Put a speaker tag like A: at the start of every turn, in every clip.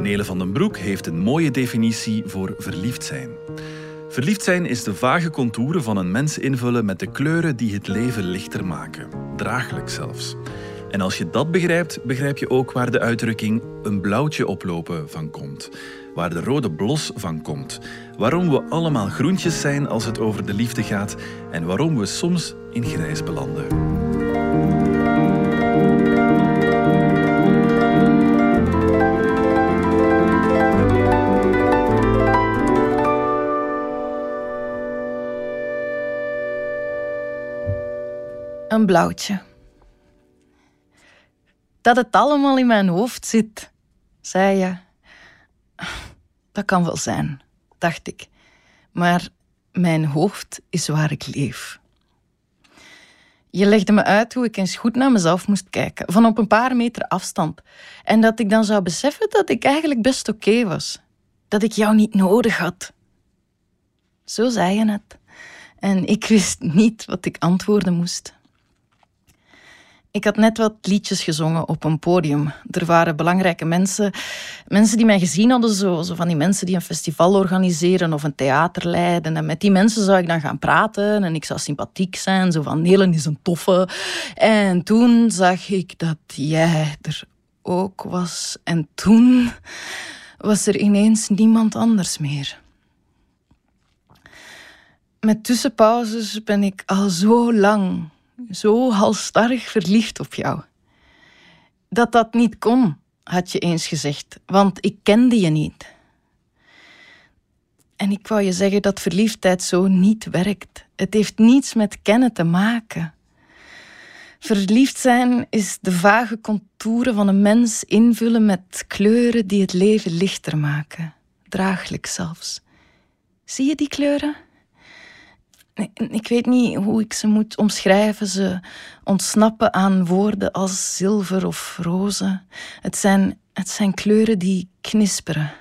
A: Nele van den Broek heeft een mooie definitie voor verliefd zijn. Verliefd zijn is de vage contouren van een mens invullen met de kleuren die het leven lichter maken, draaglijk zelfs. En als je dat begrijpt, begrijp je ook waar de uitdrukking een blauwtje oplopen van komt, waar de rode blos van komt, waarom we allemaal groentjes zijn als het over de liefde gaat en waarom we soms in grijs belanden.
B: Een blauwtje. Dat het allemaal in mijn hoofd zit, zei je. Dat kan wel zijn, dacht ik. Maar mijn hoofd is waar ik leef. Je legde me uit hoe ik eens goed naar mezelf moest kijken, van op een paar meter afstand. En dat ik dan zou beseffen dat ik eigenlijk best oké was. Dat ik jou niet nodig had. Zo zei je het. En ik wist niet wat ik antwoorden moest. Ik had net wat liedjes gezongen op een podium. Er waren belangrijke mensen, mensen die mij gezien hadden, zo, van die mensen die een festival organiseren of een theater leiden. En met die mensen zou ik dan gaan praten en ik zou sympathiek zijn, zo van Nelen is een toffe. En toen zag ik dat jij er ook was. En toen was er ineens niemand anders meer. Met tussenpauzes ben ik al zo lang zo halstarrig verliefd op jou. Dat dat niet kon, had je eens gezegd, want ik kende je niet. En ik wou je zeggen dat verliefdheid zo niet werkt. Het heeft niets met kennen te maken. Verliefd zijn is de vage contouren van een mens invullen met kleuren die het leven lichter maken, draaglijk zelfs. Zie je die kleuren? Ik weet niet hoe ik ze moet omschrijven. Ze ontsnappen aan woorden als zilver of roze. Het zijn, het zijn kleuren die knisperen.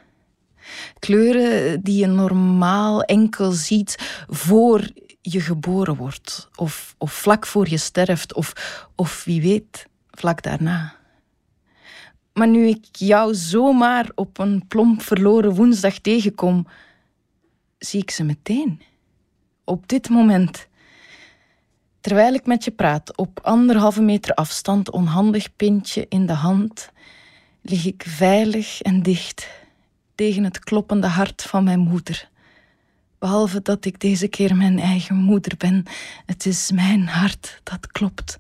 B: Kleuren die je normaal enkel ziet voor je geboren wordt. Of, of vlak voor je sterft. Of, of wie weet, vlak daarna. Maar nu ik jou zomaar op een plomp verloren woensdag tegenkom, zie ik ze meteen op dit moment. Terwijl ik met je praat, op anderhalve meter afstand, onhandig pintje in de hand, lig ik veilig en dicht tegen het kloppende hart van mijn moeder. Behalve dat ik deze keer mijn eigen moeder ben, het is mijn hart dat klopt.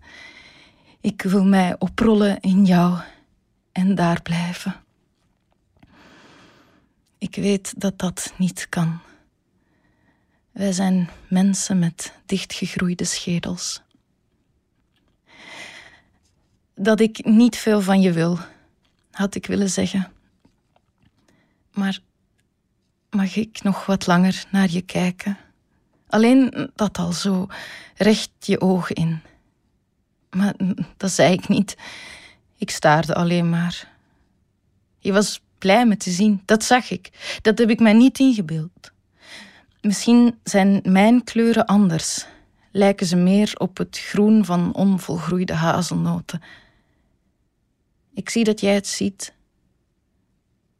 B: Ik wil mij oprollen in jou en daar blijven. Ik weet dat dat niet kan. Wij zijn mensen met dichtgegroeide schedels. Dat ik niet veel van je wil, had ik willen zeggen. Maar mag ik nog wat langer naar je kijken? Alleen dat al zo, recht je ogen in. Maar dat zei ik niet. Ik staarde alleen maar. Je was blij me te zien, dat zag ik. Dat heb ik mij niet ingebeeld. Misschien zijn mijn kleuren anders. Lijken ze meer op het groen van onvolgroeide hazelnoten. Ik zie dat jij het ziet.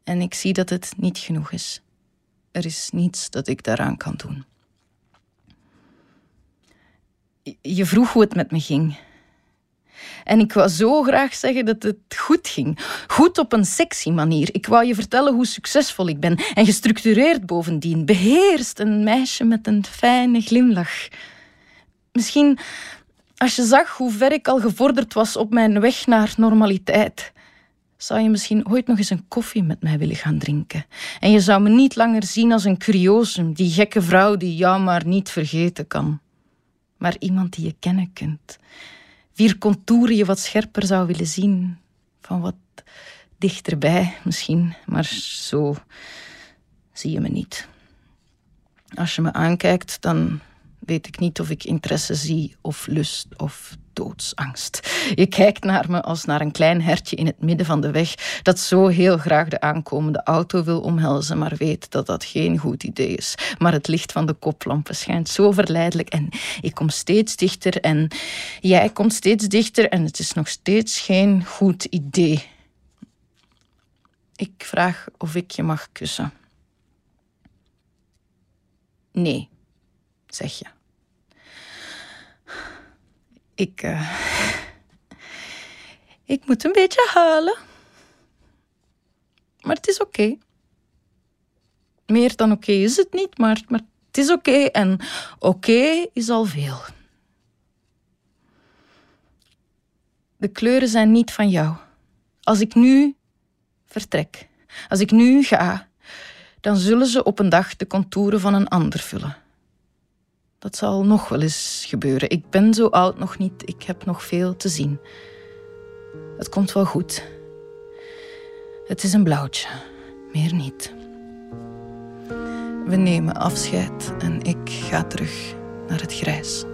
B: En ik zie dat het niet genoeg is. Er is niets dat ik daaraan kan doen. Je vroeg hoe het met me ging. En ik wou zo graag zeggen dat het goed ging. Goed op een sexy manier. Ik wou je vertellen hoe succesvol ik ben. En gestructureerd bovendien. Beheerst een meisje met een fijne glimlach. Misschien als je zag hoe ver ik al gevorderd was op mijn weg naar normaliteit zou je misschien ooit nog eens een koffie met mij willen gaan drinken. En je zou me niet langer zien als een curiosum, die gekke vrouw die jou maar niet vergeten kan. Maar iemand die je kennen kunt vier contouren je wat scherper zou willen zien. Van wat dichterbij misschien, maar zo zie je me niet. Als je me aankijkt, dan weet ik niet of ik interesse zie of lust of doodsangst. Je kijkt naar me als naar een klein hertje in het midden van de weg dat zo heel graag de aankomende auto wil omhelzen, maar weet dat dat geen goed idee is. Maar het licht van de koplampen schijnt zo verleidelijk en ik kom steeds dichter en jij komt steeds dichter en het is nog steeds geen goed idee. Ik vraag of ik je mag kussen. Nee, zeg je. Ik. Uh, ik moet een beetje huilen. Maar het is oké. Meer dan oké is het niet, maar, maar het is oké en oké is al veel. De kleuren zijn niet van jou. Als ik nu vertrek, als ik nu ga, dan zullen ze op een dag de contouren van een ander vullen. Dat zal nog wel eens gebeuren. Ik ben zo oud nog niet, ik heb nog veel te zien. Het komt wel goed. Het is een blauwtje, meer niet. We nemen afscheid en ik ga terug naar het grijs.